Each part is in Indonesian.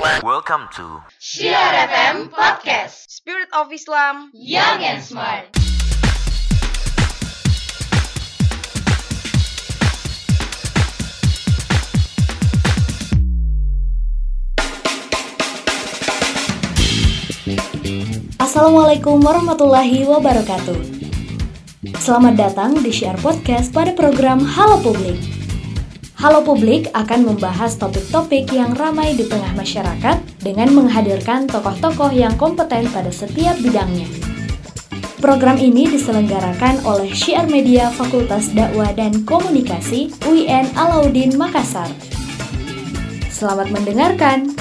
Welcome to Syiar FM Podcast Spirit of Islam Young and Smart Assalamualaikum warahmatullahi wabarakatuh. Selamat datang di Syiar Podcast pada program Halo Publik. Halo Publik akan membahas topik-topik yang ramai di tengah masyarakat dengan menghadirkan tokoh-tokoh yang kompeten pada setiap bidangnya. Program ini diselenggarakan oleh Syiar Media Fakultas Dakwah dan Komunikasi UIN Alauddin Makassar. Selamat mendengarkan.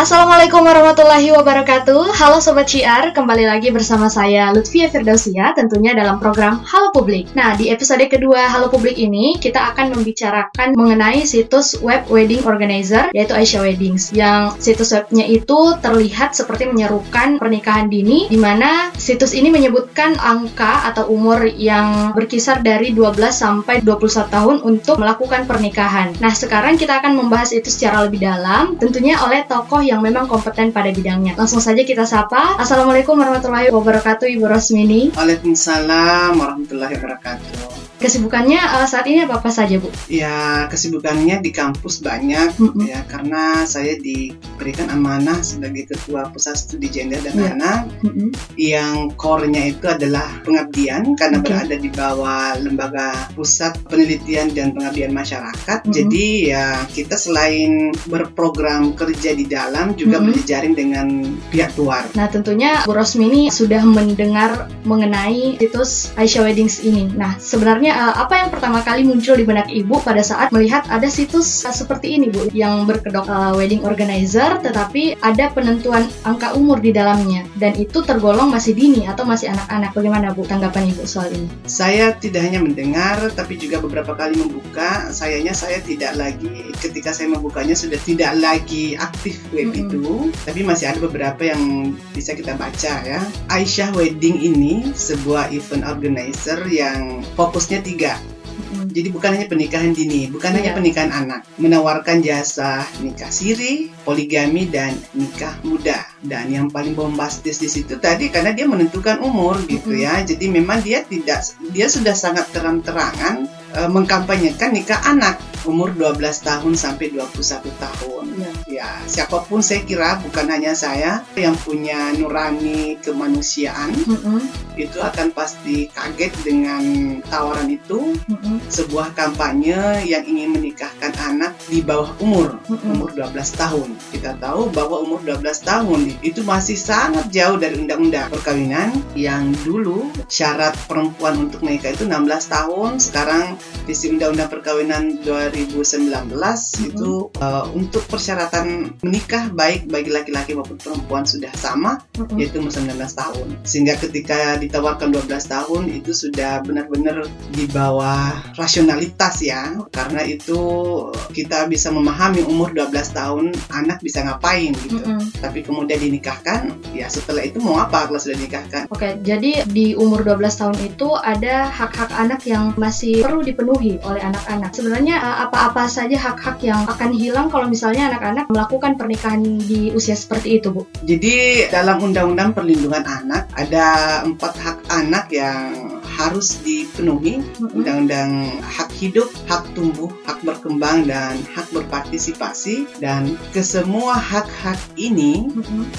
Assalamualaikum warahmatullahi wabarakatuh. Halo Sobat Syiar, kembali lagi bersama saya Lutfia Firdausia tentunya dalam program Halo Publik. Nah di episode kedua Halo Publik ini kita akan membicarakan mengenai situs web wedding organizer yaitu Aisyah Weddings Yang situs webnya itu terlihat seperti menyerukan pernikahan dini di mana situs ini menyebutkan angka atau umur yang berkisar dari 12 sampai 21 tahun untuk melakukan pernikahan. Nah sekarang kita akan membahas itu secara lebih dalam tentunya oleh tokoh yang memang kompeten pada bidangnya. Langsung saja kita sapa. Assalamualaikum warahmatullahi wabarakatuh Ibu Rosmini. Waalaikumsalam warahmatullahi wabarakatuh. Kesibukannya uh, saat ini apa-apa saja, Bu? Ya, kesibukannya di kampus banyak Mm-mm. ya karena saya diberikan amanah sebagai ketua pusat studi gender dan Iya. anak Mm-mm. yang core-nya itu adalah pengabdian karena Oke. berada di bawah lembaga pusat penelitian dan pengabdian masyarakat. Mm-mm. Jadi ya kita selain berprogram kerja di dalam juga Mm-mm. berjejaring dengan pihak luar. Nah, tentunya Bu Rosmini sudah mendengar mengenai situs Aisyah Weddings ini. Nah, sebenarnya uh, apa yang pertama kali muncul di benak Ibu pada saat melihat ada situs uh, seperti ini, Bu, yang berkedok uh, wedding organizer tetapi ada penentuan angka umur di dalamnya dan itu tergolong masih dini atau masih anak-anak. Bagaimana, Bu, tanggapan Ibu soal ini? Saya tidak hanya mendengar, tapi juga beberapa kali membuka. Sayangnya saya tidak lagi, ketika saya membukanya sudah tidak lagi aktif web Mm-mm. itu, tapi masih ada beberapa yang bisa kita baca ya. Aisyah Wedding ini sebuah event organizer yang fokusnya tiga. Jadi bukan hanya pernikahan dini, bukan hanya Iya. pernikahan anak, menawarkan jasa nikah siri, poligami dan nikah muda. Dan yang paling bombastis di situ tadi karena dia menentukan umur gitu Mm-mm. ya. Jadi memang dia tidak dia sudah sangat terang-terangan eh, mengkampanyekan nikah anak umur 12 tahun sampai 21 tahun. Iya. Ya, siapa pun saya kira bukan hanya saya yang punya nurani kemanusiaan Mm-mm. itu akan pasti kaget dengan tawaran itu Mm-mm. sebuah kampanye yang ingin menikahkan anak di bawah umur Mm-mm. umur 12 tahun. Kita tahu bahwa umur 12 tahun itu masih sangat jauh dari undang-undang perkawinan yang dulu syarat perempuan untuk menikah itu 16 tahun, sekarang visi undang-undang perkawinan 2019 itu uh, untuk persyaratan menikah baik bagi laki-laki maupun perempuan sudah sama Mm-mm. yaitu umur 19 tahun. Sehingga ketika ditawarkan 12 tahun itu sudah benar-benar di bawah rasionalitas ya. Karena itu kita bisa memahami umur 12 tahun anak bisa ngapain gitu. Mm-mm. Tapi kemudian dinikahkan, ya setelah itu mau apa kalau sudah dinikahkan? Oke, jadi di umur 12 tahun itu ada hak-hak anak yang masih perlu dipenuhi oleh anak-anak. Sebenarnya uh, apa-apa saja hak-hak yang akan hilang kalau misalnya anak-anak melakukan pernikahan di usia seperti itu, Bu? Jadi dalam Undang-Undang Perlindungan Anak ada empat hak anak yang harus dipenuhi. Undang-undang hak hidup, hak tumbuh, hak berkembang, dan hak berpartisipasi. Dan kesemua hak-hak ini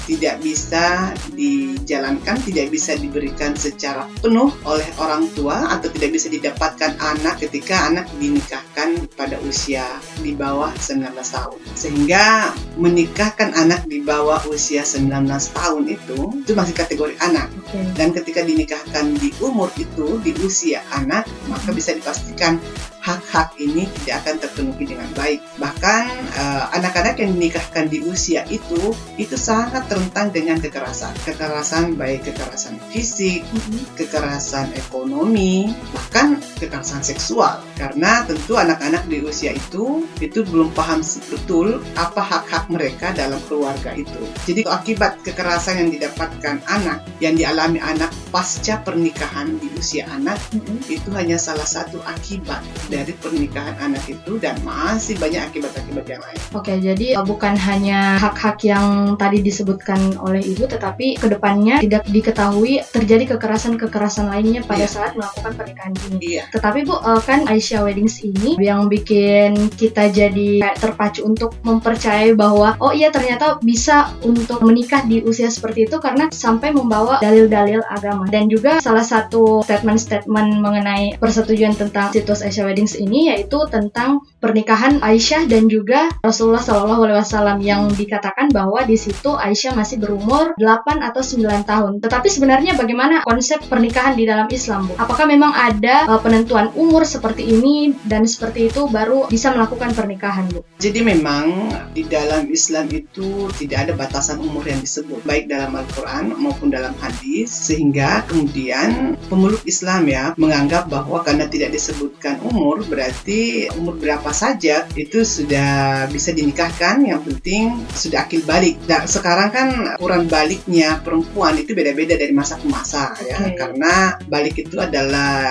tidak bisa dijalankan, tidak bisa diberikan secara penuh oleh orang tua atau tidak bisa didapatkan anak ketika anak dinikahkan pada usia di bawah 19 tahun. Sehingga menikahkan anak di bawah usia 19 tahun itu itu masih kategori anak Oke. dan ketika dinikahkan di umur itu di usia anak maka bisa dipastikan hak-hak ini tidak akan terpenuhi dengan baik. Bahkan eh, anak-anak yang dinikahkan di usia itu itu sangat rentan dengan kekerasan. Kekerasan baik kekerasan fisik, Mm-mm. kekerasan ekonomi, bahkan kekerasan seksual. Karena tentu anak-anak di usia itu itu belum paham betul apa hak-hak mereka dalam keluarga itu. Jadi akibat kekerasan yang didapatkan anak, yang dialami anak pasca pernikahan di usia anak Mm-mm. itu hanya salah satu akibat dari pernikahan anak itu dan masih banyak akibat-akibat yang lain. Oke, jadi uh, bukan hanya hak-hak yang tadi disebutkan oleh ibu, tetapi ke depannya tidak diketahui terjadi kekerasan-kekerasan lainnya pada Iya. saat melakukan pernikahan ini. Iya. Tetapi bu, uh, kan Aisyah Weddings ini yang bikin kita jadi kayak terpacu untuk mempercayai bahwa oh iya ternyata bisa untuk menikah di usia seperti itu karena sampai membawa dalil-dalil agama dan juga salah satu statement-statement mengenai persetujuan tentang situs Aisyah Weddings ini yaitu tentang pernikahan Aisyah dan juga Rasulullah Shallallahu Alaihi Wasallam yang dikatakan bahwa di situ Aisyah masih berumur 8 atau 9 tahun. Tetapi sebenarnya bagaimana konsep pernikahan di dalam Islam, Bu? Apakah memang ada uh, penentuan umur seperti ini dan seperti itu baru bisa melakukan pernikahan, Bu? Jadi memang di dalam Islam itu tidak ada batasan umur yang disebut baik dalam Al-Quran maupun dalam hadis sehingga kemudian pemeluk Islam ya menganggap bahwa karena tidak disebutkan umur berarti umur berapa saja itu sudah bisa dinikahkan yang penting sudah akil balik. Nah, sekarang kan ukuran baliknya perempuan itu beda-beda dari masa ke masa ya karena balik itu adalah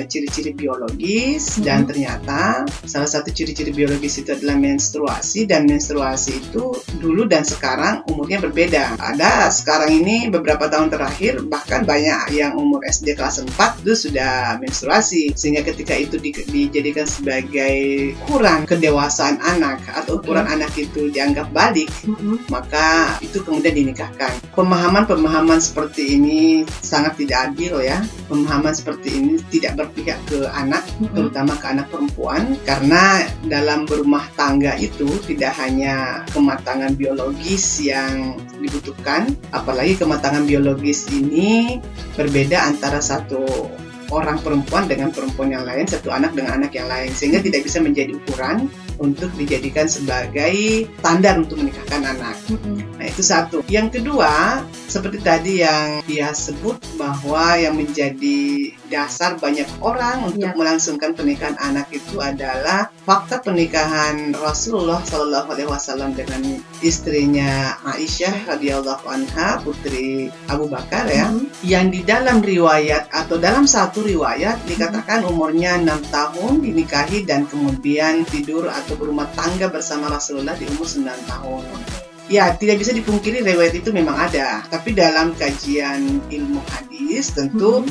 eh, ciri-ciri biologis dan Mhm. ternyata salah satu ciri-ciri biologis itu adalah menstruasi dan menstruasi itu dulu dan sekarang umurnya berbeda. Ada sekarang ini beberapa tahun terakhir bahkan banyak yang umur SD kelas 4 itu sudah menstruasi. Sehingga ketika itu di- dijadikan sebagai ukuran kedewasaan anak atau ukuran anak itu dianggap balik maka itu kemudian dinikahkan. Pemahaman-pemahaman seperti ini sangat tidak adil ya. Pemahaman seperti ini tidak berpihak ke anak, terutama ke anak perempuan, karena dalam berumah tangga itu tidak hanya kematangan biologis yang dibutuhkan, apalagi kematangan biologis ini berbeda antara satu orang perempuan dengan perempuan yang lain, satu anak dengan anak yang lain, sehingga tidak bisa menjadi ukuran untuk dijadikan sebagai standar untuk menikahkan anak. Nah, itu satu. Yang kedua, seperti tadi yang dia sebut bahwa yang menjadi dasar banyak orang untuk Ya. melangsungkan pernikahan anak itu adalah fakta pernikahan Rasulullah Shallallahu Alaihi Wasallam dengan istrinya Aisyah radhiyallahu anha putri Abu Bakar ya yang di dalam riwayat atau dalam satu riwayat dikatakan umurnya enam tahun dinikahi dan kemudian tidur atau berumah tangga bersama Rasulullah di umur 9 tahun. Ya, tidak bisa dipungkiri riwayat itu memang ada, tapi dalam kajian ilmu hadis tentu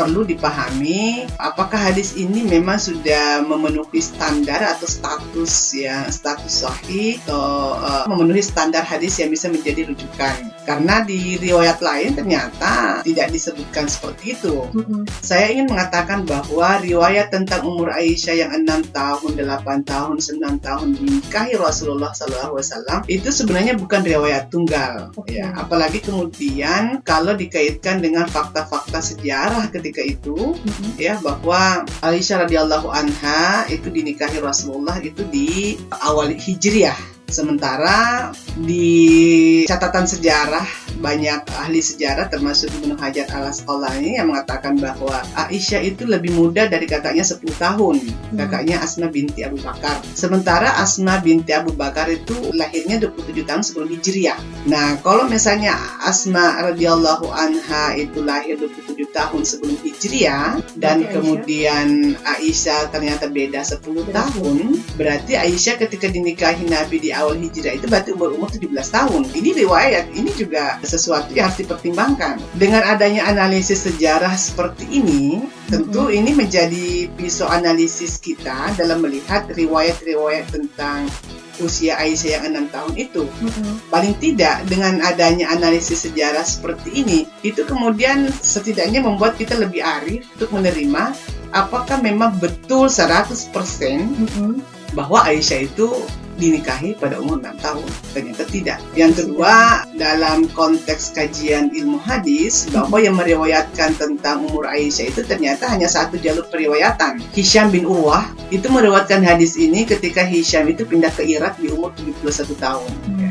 perlu dipahami apakah hadis ini memang sudah memenuhi standar atau status yang status sahih atau uh, memenuhi standar hadis yang bisa menjadi rujukan. Karena di riwayat lain ternyata tidak disebutkan seperti itu. Saya ingin mengatakan bahwa riwayat tentang umur Aisyah yang 6 tahun, 8 tahun, 9 tahun dinikahi Rasulullah SAW itu sebenarnya bukan riwayat tunggal. Oke. Ya, apalagi kemudian kalau dikaitkan dengan fakta-fakta sejarah ketika itu ya bahwa Aisyah radhiyallahu anha itu dinikahi Rasulullah itu di awal Hijriah. Sementara di catatan sejarah banyak ahli sejarah termasuk Ibnu Hajar al Asqalani yang mengatakan bahwa Aisyah itu lebih muda dari kakaknya 10 tahun, kakaknya Asma binti Abu Bakar. Sementara Asma binti Abu Bakar itu lahirnya 27 tahun sebelum Hijriah. Nah, kalau misalnya Asma radhiyallahu anha itu lahir 27 tahun sebelum Hijriah dan Aisyah- kemudian Aisyah ternyata beda 10 tahun, berarti Aisyah ketika dinikahi Nabi di awal Hijrah itu berarti umur-umur 17 tahun. Ini riwayat, ini juga sesuatu yang harus dipertimbangkan. Dengan adanya analisis sejarah seperti ini, tentu ini menjadi pisau analisis kita dalam melihat riwayat-riwayat tentang usia Aisyah yang enam tahun itu paling tidak dengan adanya analisis sejarah seperti ini itu kemudian setidaknya membuat kita lebih arif untuk menerima apakah memang betul 100% bahwa Aisyah itu dinikahi pada umur 6 tahun ternyata tidak. Yang kedua dalam konteks kajian ilmu hadis bahwa yang meriwayatkan tentang umur Aisyah itu ternyata hanya satu jalur periwayatan. Hisham bin Urwah itu meriwayatkan hadis ini ketika Hisham itu pindah ke Irak di umur 71 tahun.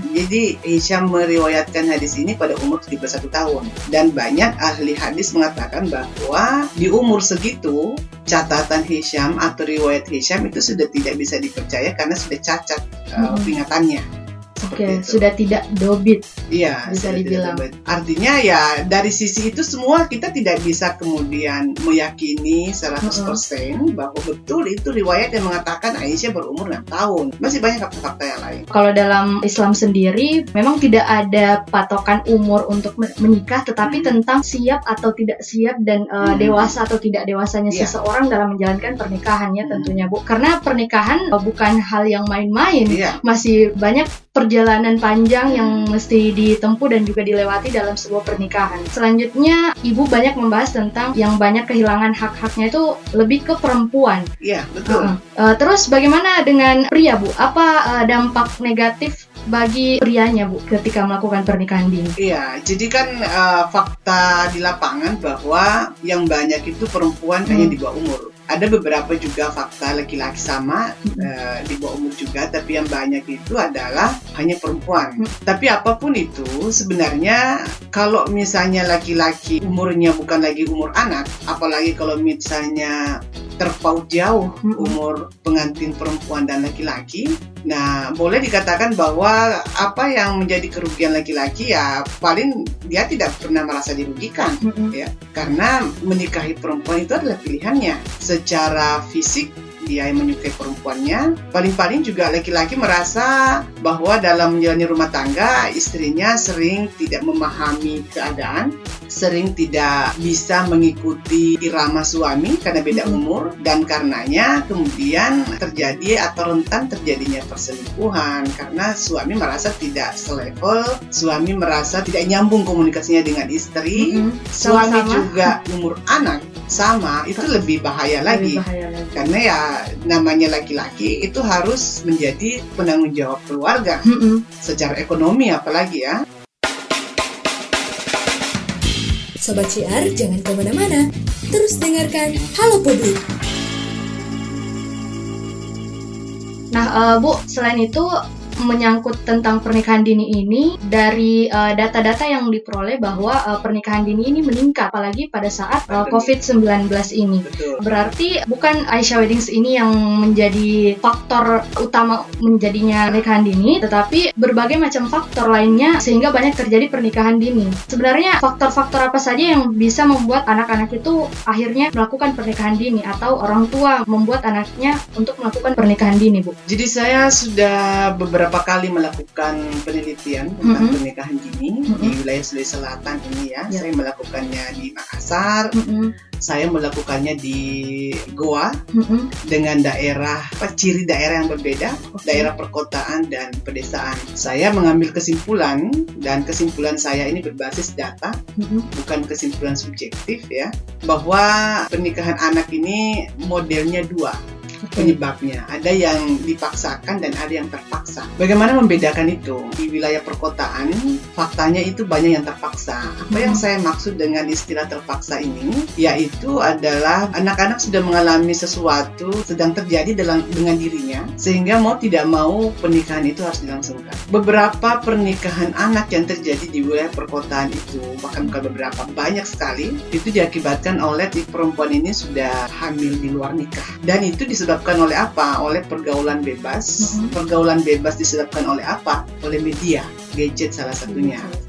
Jadi Hisham meriwayatkan hadis ini pada umur 71 tahun. Dan banyak ahli hadis mengatakan bahwa di umur segitu catatan Hisham atau riwayat Hisham itu sudah tidak bisa dipercaya karena sudah cacat uh, ingatannya seperti Oke, itu. sudah tidak dobit. Iya, Bisa dibilang. debat. Artinya ya dari sisi itu semua kita tidak bisa kemudian meyakini 100% bahwa betul itu riwayat yang mengatakan Aisyah berumur 6 tahun. Masih banyak fakta-fakta yang lain. Kalau dalam Islam sendiri memang tidak ada patokan umur untuk men- menikah, tetapi Hmm. tentang siap atau tidak siap dan uh, Hmm. dewasa atau tidak dewasanya Iya. seseorang dalam menjalankan pernikahannya Hmm. tentunya Bu. Karena pernikahan uh, bukan hal yang main-main. Iya, Masih banyak perjalanan panjang yang mesti ditempuh dan juga dilewati dalam sebuah pernikahan. Selanjutnya, Ibu banyak membahas tentang yang banyak kehilangan hak-haknya itu lebih ke perempuan. iya, betul. Heeh. Eh, terus bagaimana dengan pria, Bu? Apa eh, dampak negatif bagi prianya, Bu, ketika melakukan pernikahan dini? Iya, jadi kan eh, fakta di lapangan bahwa yang banyak itu perempuan Hmm. hanya di bawah umur. Ada beberapa juga fakta laki-laki sama Hmm. eh, di bawah umur juga, tapi yang banyak itu adalah hanya perempuan. Hmm. Tapi apa pun itu, sebenarnya kalau misalnya laki-laki umurnya bukan lagi umur anak, apalagi kalau misalnya terpaut jauh Hmm. umur pengantin perempuan dan laki-laki, Nah, boleh dikatakan bahwa apa yang menjadi kerugian laki-laki ya paling dia tidak pernah merasa dirugikan Mm-mm. karena menikahi perempuan itu adalah pilihannya. Secara fisik dia yang menyukai perempuannya, paling-paling juga laki-laki merasa bahwa dalam menjalani rumah tangga istrinya sering tidak memahami keadaan, sering tidak bisa mengikuti irama suami karena beda Mhm. umur dan karenanya kemudian terjadi atau rentan terjadinya perselingkuhan karena suami merasa tidak selevel, suami merasa tidak nyambung komunikasinya dengan istri, Mm-mm. suami Sama-sama. juga umur anak sama itu lebih bahaya lagi Lebih bahaya lagi. karena ya namanya laki-laki itu harus menjadi penanggung jawab keluarga Mm-mm. secara ekonomi apalagi ya Sobat CR, jangan ke mana-mana. Terus dengarkan Halo Publik. Nah, eh, Bu, selain itu menyangkut tentang pernikahan dini ini dari eh, data-data yang diperoleh bahwa eh, pernikahan dini ini meningkat apalagi pada saat eh, Pandemi. COVID-19 ini. betul Berarti bukan Aisyah Weddings ini yang menjadi faktor utama menjadinya pernikahan dini, tetapi berbagai macam faktor lainnya sehingga banyak terjadi pernikahan dini. Sebenarnya faktor-faktor apa saja yang bisa membuat anak-anak itu akhirnya melakukan pernikahan dini atau orang tua membuat anaknya untuk melakukan pernikahan dini, Bu? jadi saya sudah beberapa kali melakukan penelitian tentang Mhm. pernikahan dini Mhm. di wilayah Sulawesi Selatan ini ya Ya. saya melakukannya di Makassar Mm-mm, saya melakukannya di Goa mm-mm, dengan daerah apa, ciri daerah yang berbeda oke. daerah perkotaan dan pedesaan. Saya mengambil kesimpulan dan kesimpulan saya ini berbasis data, Mm-mm, bukan kesimpulan subjektif ya, bahwa pernikahan anak ini modelnya dua penyebabnya. Ada yang dipaksakan dan ada yang terpaksa. Bagaimana membedakan itu? Di wilayah perkotaan, faktanya itu banyak yang terpaksa. Apa yang Hmm. saya maksud dengan istilah terpaksa ini, yaitu adalah anak-anak sudah mengalami sesuatu sedang terjadi dalam dengan dirinya, sehingga mau tidak mau pernikahan itu harus dilangsungkan. Beberapa pernikahan anak yang terjadi di wilayah perkotaan itu, bahkan bukan beberapa, banyak sekali, itu diakibatkan oleh si perempuan ini sudah hamil di luar nikah. Dan itu disebabkan oleh apa? Oleh pergaulan bebas. Mhm. Pergaulan bebas disebabkan oleh apa? Oleh media, gadget salah satunya. Ya,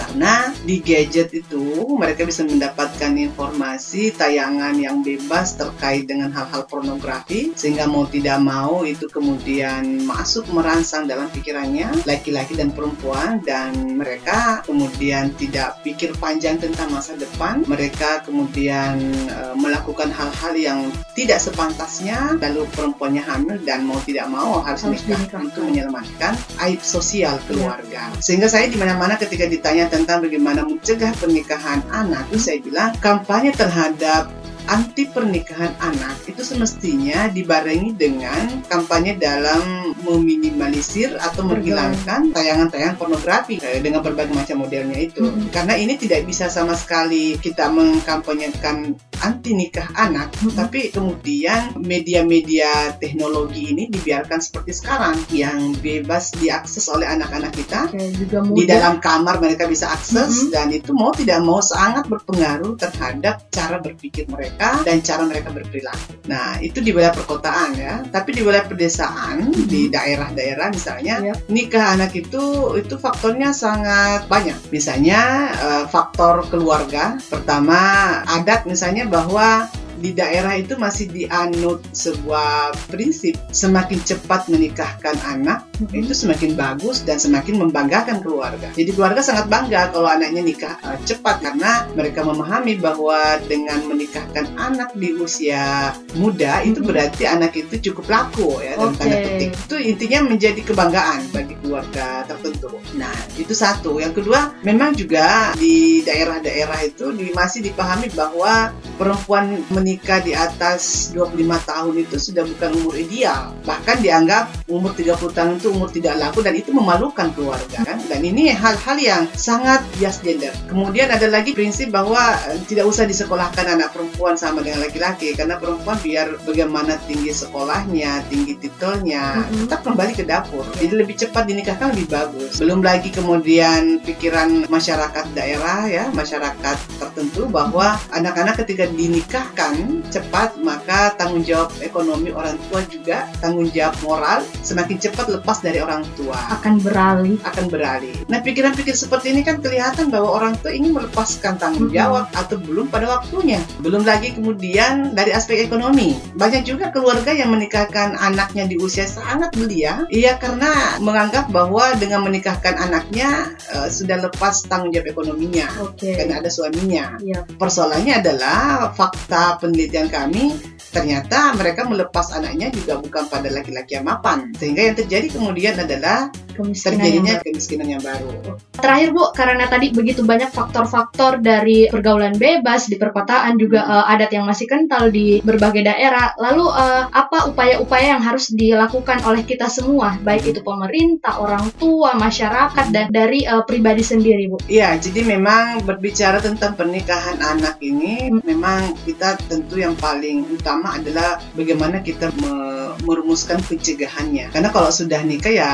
karena di gadget itu mereka bisa mendapatkan informasi tayangan yang bebas terkait dengan hal-hal pornografi sehingga mau tidak mau itu kemudian masuk merangsang dalam pikirannya laki-laki dan perempuan dan mereka kemudian tidak pikir panjang tentang masa depan. Mereka kemudian eh, melakukan hal-hal yang tidak sepantasnya lalu perempuannya hamil dan mau tidak mau harus, Harus nikah untuk menyelamatkan aib sosial keluarga. Sehingga saya di mana-mana ketika ditanya tentang bagaimana mencegah pernikahan anak. Itu saya bilang kampanye terhadap anti pernikahan anak itu semestinya dibarengi dengan kampanye dalam meminimalisir atau menghilangkan tayangan-tayangan pornografi eh, dengan berbagai macam modelnya itu. Mm-mm. karena ini tidak bisa sama sekali kita mengkampanyekan anti nikah anak, Mhm. tapi kemudian media-media teknologi ini dibiarkan seperti sekarang yang bebas diakses oleh anak-anak kita. Oke, juga mudah. Di dalam kamar mereka bisa akses Mhm. dan itu mau tidak mau sangat berpengaruh terhadap cara berpikir mereka dan cara mereka berperilaku. Nah, itu di wilayah perkotaan ya. Tapi di wilayah pedesaan, Mhm. di daerah-daerah misalnya, Iya. nikah anak itu itu faktornya sangat banyak. Misalnya eh, faktor keluarga. Pertama, adat misalnya bahwa di daerah itu masih dianut sebuah prinsip semakin cepat menikahkan anak Mhm. itu semakin bagus dan semakin membanggakan keluarga. Jadi keluarga sangat bangga kalau anaknya nikah eh, cepat karena mereka memahami bahwa dengan menikahkan anak di usia muda itu Mhm. berarti anak itu cukup laku ya dalam Oke. tanda petik. Itu intinya menjadi kebanggaan bagi keluarga tertentu. Nah, itu satu. Yang kedua, memang juga di daerah-daerah itu di- masih dipahami bahwa perempuan menikah di atas 25 tahun itu sudah bukan umur ideal. Bahkan dianggap umur 30 tahun itu umur tidak laku dan itu memalukan keluarga kan. Dan ini hal-hal yang sangat bias gender. Kemudian ada lagi prinsip bahwa eh, tidak usah disekolahkan anak perempuan sama dengan laki-laki karena perempuan biar bagaimana tinggi sekolahnya, tinggi titelnya, Mhm. tetap kembali ke dapur. Jadi lebih cepat dinikahkan lebih bagus. Belum lagi kemudian pikiran masyarakat daerah ya, masyarakat tertentu bahwa anak-anak ketika dinikahkan cepat maka tanggung jawab ekonomi orang tua juga tanggung jawab moral semakin cepat lepas dari orang tua akan beralih. akan beralih. Nah, pikiran-pikir seperti ini kan kelihatan bahwa orang tua ingin melepaskan tanggung jawab atau belum pada waktunya. Belum lagi kemudian dari aspek ekonomi. Banyak juga keluarga yang menikahkan anaknya di usia sangat belia, iya karena menganggap bahwa dengan menikahkan anaknya eh, sudah lepas tanggung jawab ekonominya Oke. karena ada suaminya. Iya. Persoalannya adalah fakta penelitian kami ternyata mereka melepas anaknya juga bukan pada laki-laki yang mapan. Sehingga yang terjadi kemudian adalah Kemiskinan yang terjadinya baru. kemiskinan yang baru. Terakhir Bu, karena tadi begitu banyak faktor-faktor dari pergaulan bebas di perkotaan juga Hmm. eh, adat yang masih kental di berbagai daerah. Lalu eh, apa upaya-upaya yang harus dilakukan oleh kita semua, baik itu pemerintah, orang tua, masyarakat dan dari eh, pribadi sendiri Bu? Iya, jadi memang berbicara tentang pernikahan anak ini, Hmm. memang kita tentu yang paling utama adalah bagaimana kita me- merumuskan pencegahannya. Karena kalau sudah nikah ya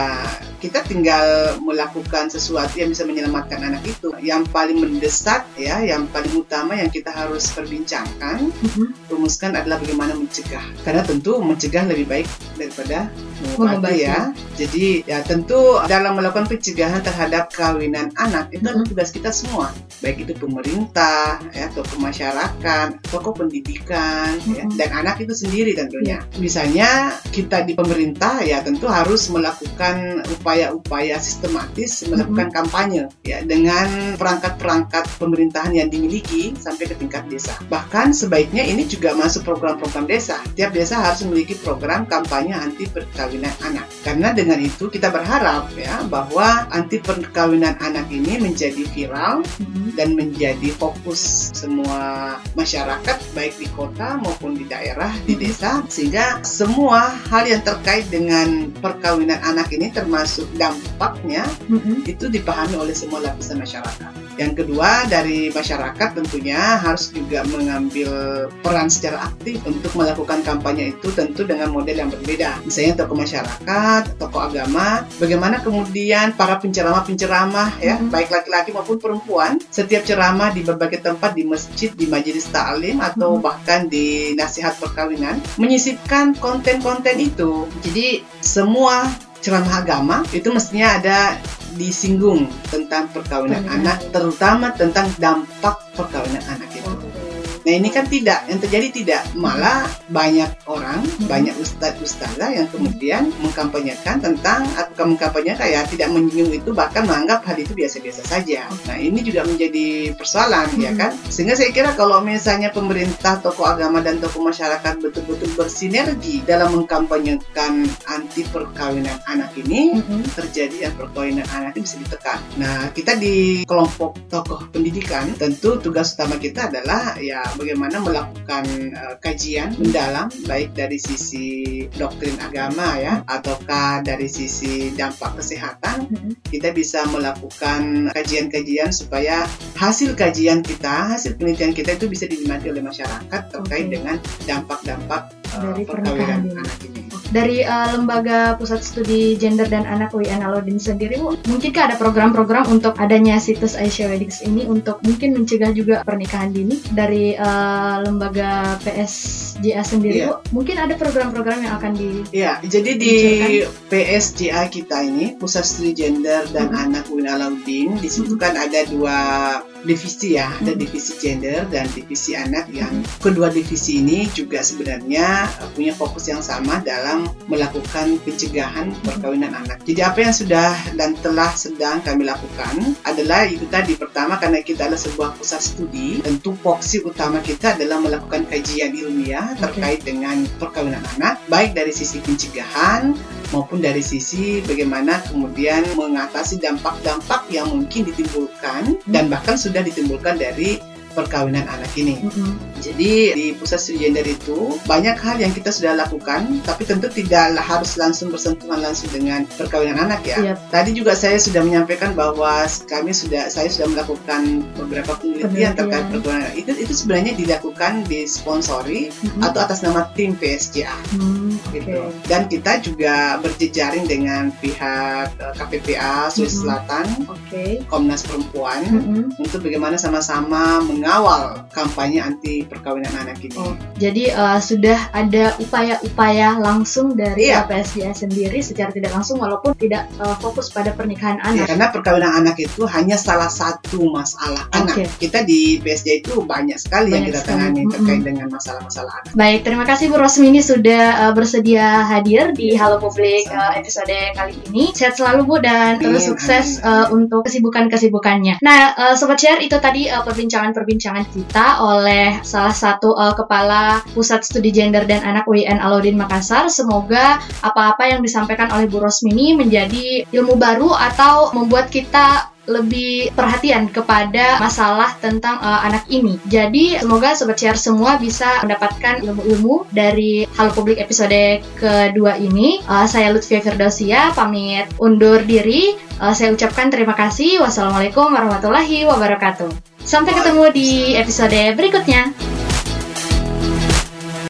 kita tinggal melakukan sesuatu yang bisa menyelamatkan anak itu. Yang paling mendesak ya, yang paling utama yang kita harus perbincangkan, rumuskan adalah bagaimana mencegah. Karena tentu mencegah lebih baik daripada mengobati ya. Jadi ya tentu dalam melakukan pencegahan terhadap kawinan anak itu adalah tugas kita semua, baik itu pemerintah, ya, tokoh masyarakat, tokoh pendidikan, ya, dan anak itu sendiri tentunya. Misalnya kita di pemerintah ya tentu harus melakukan upaya-upaya sistematis melakukan kampanye ya dengan perangkat-perangkat pemerintahan yang dimiliki sampai ke tingkat desa. Bahkan sebaiknya ini juga masuk program-program desa. Tiap desa harus memiliki program kampanye anti perkawinan anak. Karena dengan itu kita berharap ya bahwa anti perkawinan anak ini menjadi viral dan menjadi fokus semua masyarakat baik di kota maupun di daerah di desa sehingga semua hal yang terkait dengan perkawinan anak ini termasuk dampaknya Mhm. itu dipahami oleh semua lapisan masyarakat. Yang kedua dari masyarakat tentunya harus juga mengambil peran secara aktif untuk melakukan kampanye itu tentu dengan model yang berbeda. Misalnya tokoh masyarakat, tokoh agama, bagaimana kemudian para penceramah-penceramah ya, Mhm. baik laki-laki maupun perempuan, setiap ceramah di berbagai tempat di masjid, di majelis ta'lim atau Mhm. bahkan di nasihat perkawinan menyisipkan konten-konten itu. Jadi semua ceramah agama itu mestinya ada disinggung tentang perkawinan anak, terutama tentang dampak perkawinan anak. Nah ini kan tidak, yang terjadi tidak, malah banyak orang, Hmm. banyak ustadz ustazah yang kemudian mengkampanyekan tentang atau mengkampanyekan ya tidak menyinggung itu bahkan menganggap hal itu biasa-biasa saja. Nah ini juga menjadi persoalan ya Hmm. kan, sehingga saya kira kalau misalnya pemerintah, tokoh agama dan tokoh masyarakat betul-betul bersinergi dalam mengkampanyekan anti perkawinan anak ini, Mhm. terjadi yang perkawinan anak itu bisa ditekan. Nah, kita di kelompok tokoh pendidikan tentu tugas utama kita adalah ya bagaimana melakukan uh, kajian mendalam baik dari sisi doktrin agama ya ataukah dari sisi dampak kesehatan Mm-mm. kita bisa melakukan kajian-kajian supaya hasil kajian kita, hasil penelitian kita itu bisa dinikmati oleh masyarakat terkait Oke. dengan dampak-dampak uh, Dari perkawinan anak ini. Dari uh, lembaga pusat studi gender dan anak UIN Alauddin sendiri, Bu, mungkinkah ada program-program untuk adanya situs Aisyah Weddings ini untuk mungkin mencegah juga pernikahan dini dari uh, lembaga PSJA sendiri, Iya. Bu? Mungkin ada program-program yang akan di Ya, jadi di PSJA kita ini Pusat Studi Gender dan Mhm. Anak UIN Alauddin di situ kan ada dua divisi ya, ada Mhm. divisi gender dan divisi anak yang kedua divisi ini juga sebenarnya uh, punya fokus yang sama dalam melakukan pencegahan perkawinan anak. Jadi apa yang sudah dan telah sedang kami lakukan adalah itu tadi pertama karena kita adalah sebuah pusat studi, tentu fokus utama kita adalah melakukan kajian ilmiah terkait dengan perkawinan anak, baik dari sisi pencegahan maupun dari sisi bagaimana kemudian mengatasi dampak-dampak yang mungkin ditimbulkan dan bahkan sudah ditimbulkan dari perkawinan anak ini. Mm-mm. Jadi di pusat studi gender itu banyak hal yang kita sudah lakukan, tapi tentu tidak harus langsung bersentuhan langsung dengan perkawinan anak ya. Iya. Tadi juga saya sudah menyampaikan bahwa kami sudah saya sudah melakukan beberapa penelitian Penelitian. terkait perkawinan anak. Itu itu sebenarnya dilakukan disponsori Mm-mm. atau atas nama tim PSJA Hmm, gitu. oke. Dan kita juga berjejaring dengan pihak eh, KPPA Sulawesi Mhm. Selatan, Oke. Komnas Perempuan Mm-mm. untuk bagaimana sama-sama mengawal kampanye anti perkawinan anak ini. Oh, jadi uh, sudah ada upaya-upaya langsung dari Iya. PSJA sendiri secara tidak langsung walaupun tidak uh, fokus pada pernikahan Ya, anak. karena perkawinan anak itu hanya salah satu masalah anak. Oke. Kita di PSD itu banyak sekali yang Banyak kita sekali. tangani Mm-mm. terkait dengan masalah-masalah anak. Baik, terima kasih Bu Rosmini sudah uh, bersedia hadir di Halo Publik uh, episode kali ini. Sehat selalu Bu dan terus Amin, sukses uh, untuk kesibukan-kesibukannya. Nah, uh, Sobat Share itu tadi uh, perbincangan-perbincangan kita oleh salah satu uh, kepala Pusat Studi Gender dan Anak UIN Alauddin Makassar. Semoga apa-apa yang disampaikan oleh Bu Rosmini menjadi ilmu baru atau membuat kita lebih perhatian kepada masalah tentang uh, anak ini. Jadi semoga sobat share semua bisa mendapatkan ilmu-ilmu dari Halo Publik episode kedua ini. Uh, saya Lutfia Firdausia pamit undur diri. Uh, saya ucapkan terima kasih. Wassalamualaikum warahmatullahi wabarakatuh. Sampai ketemu di episode berikutnya.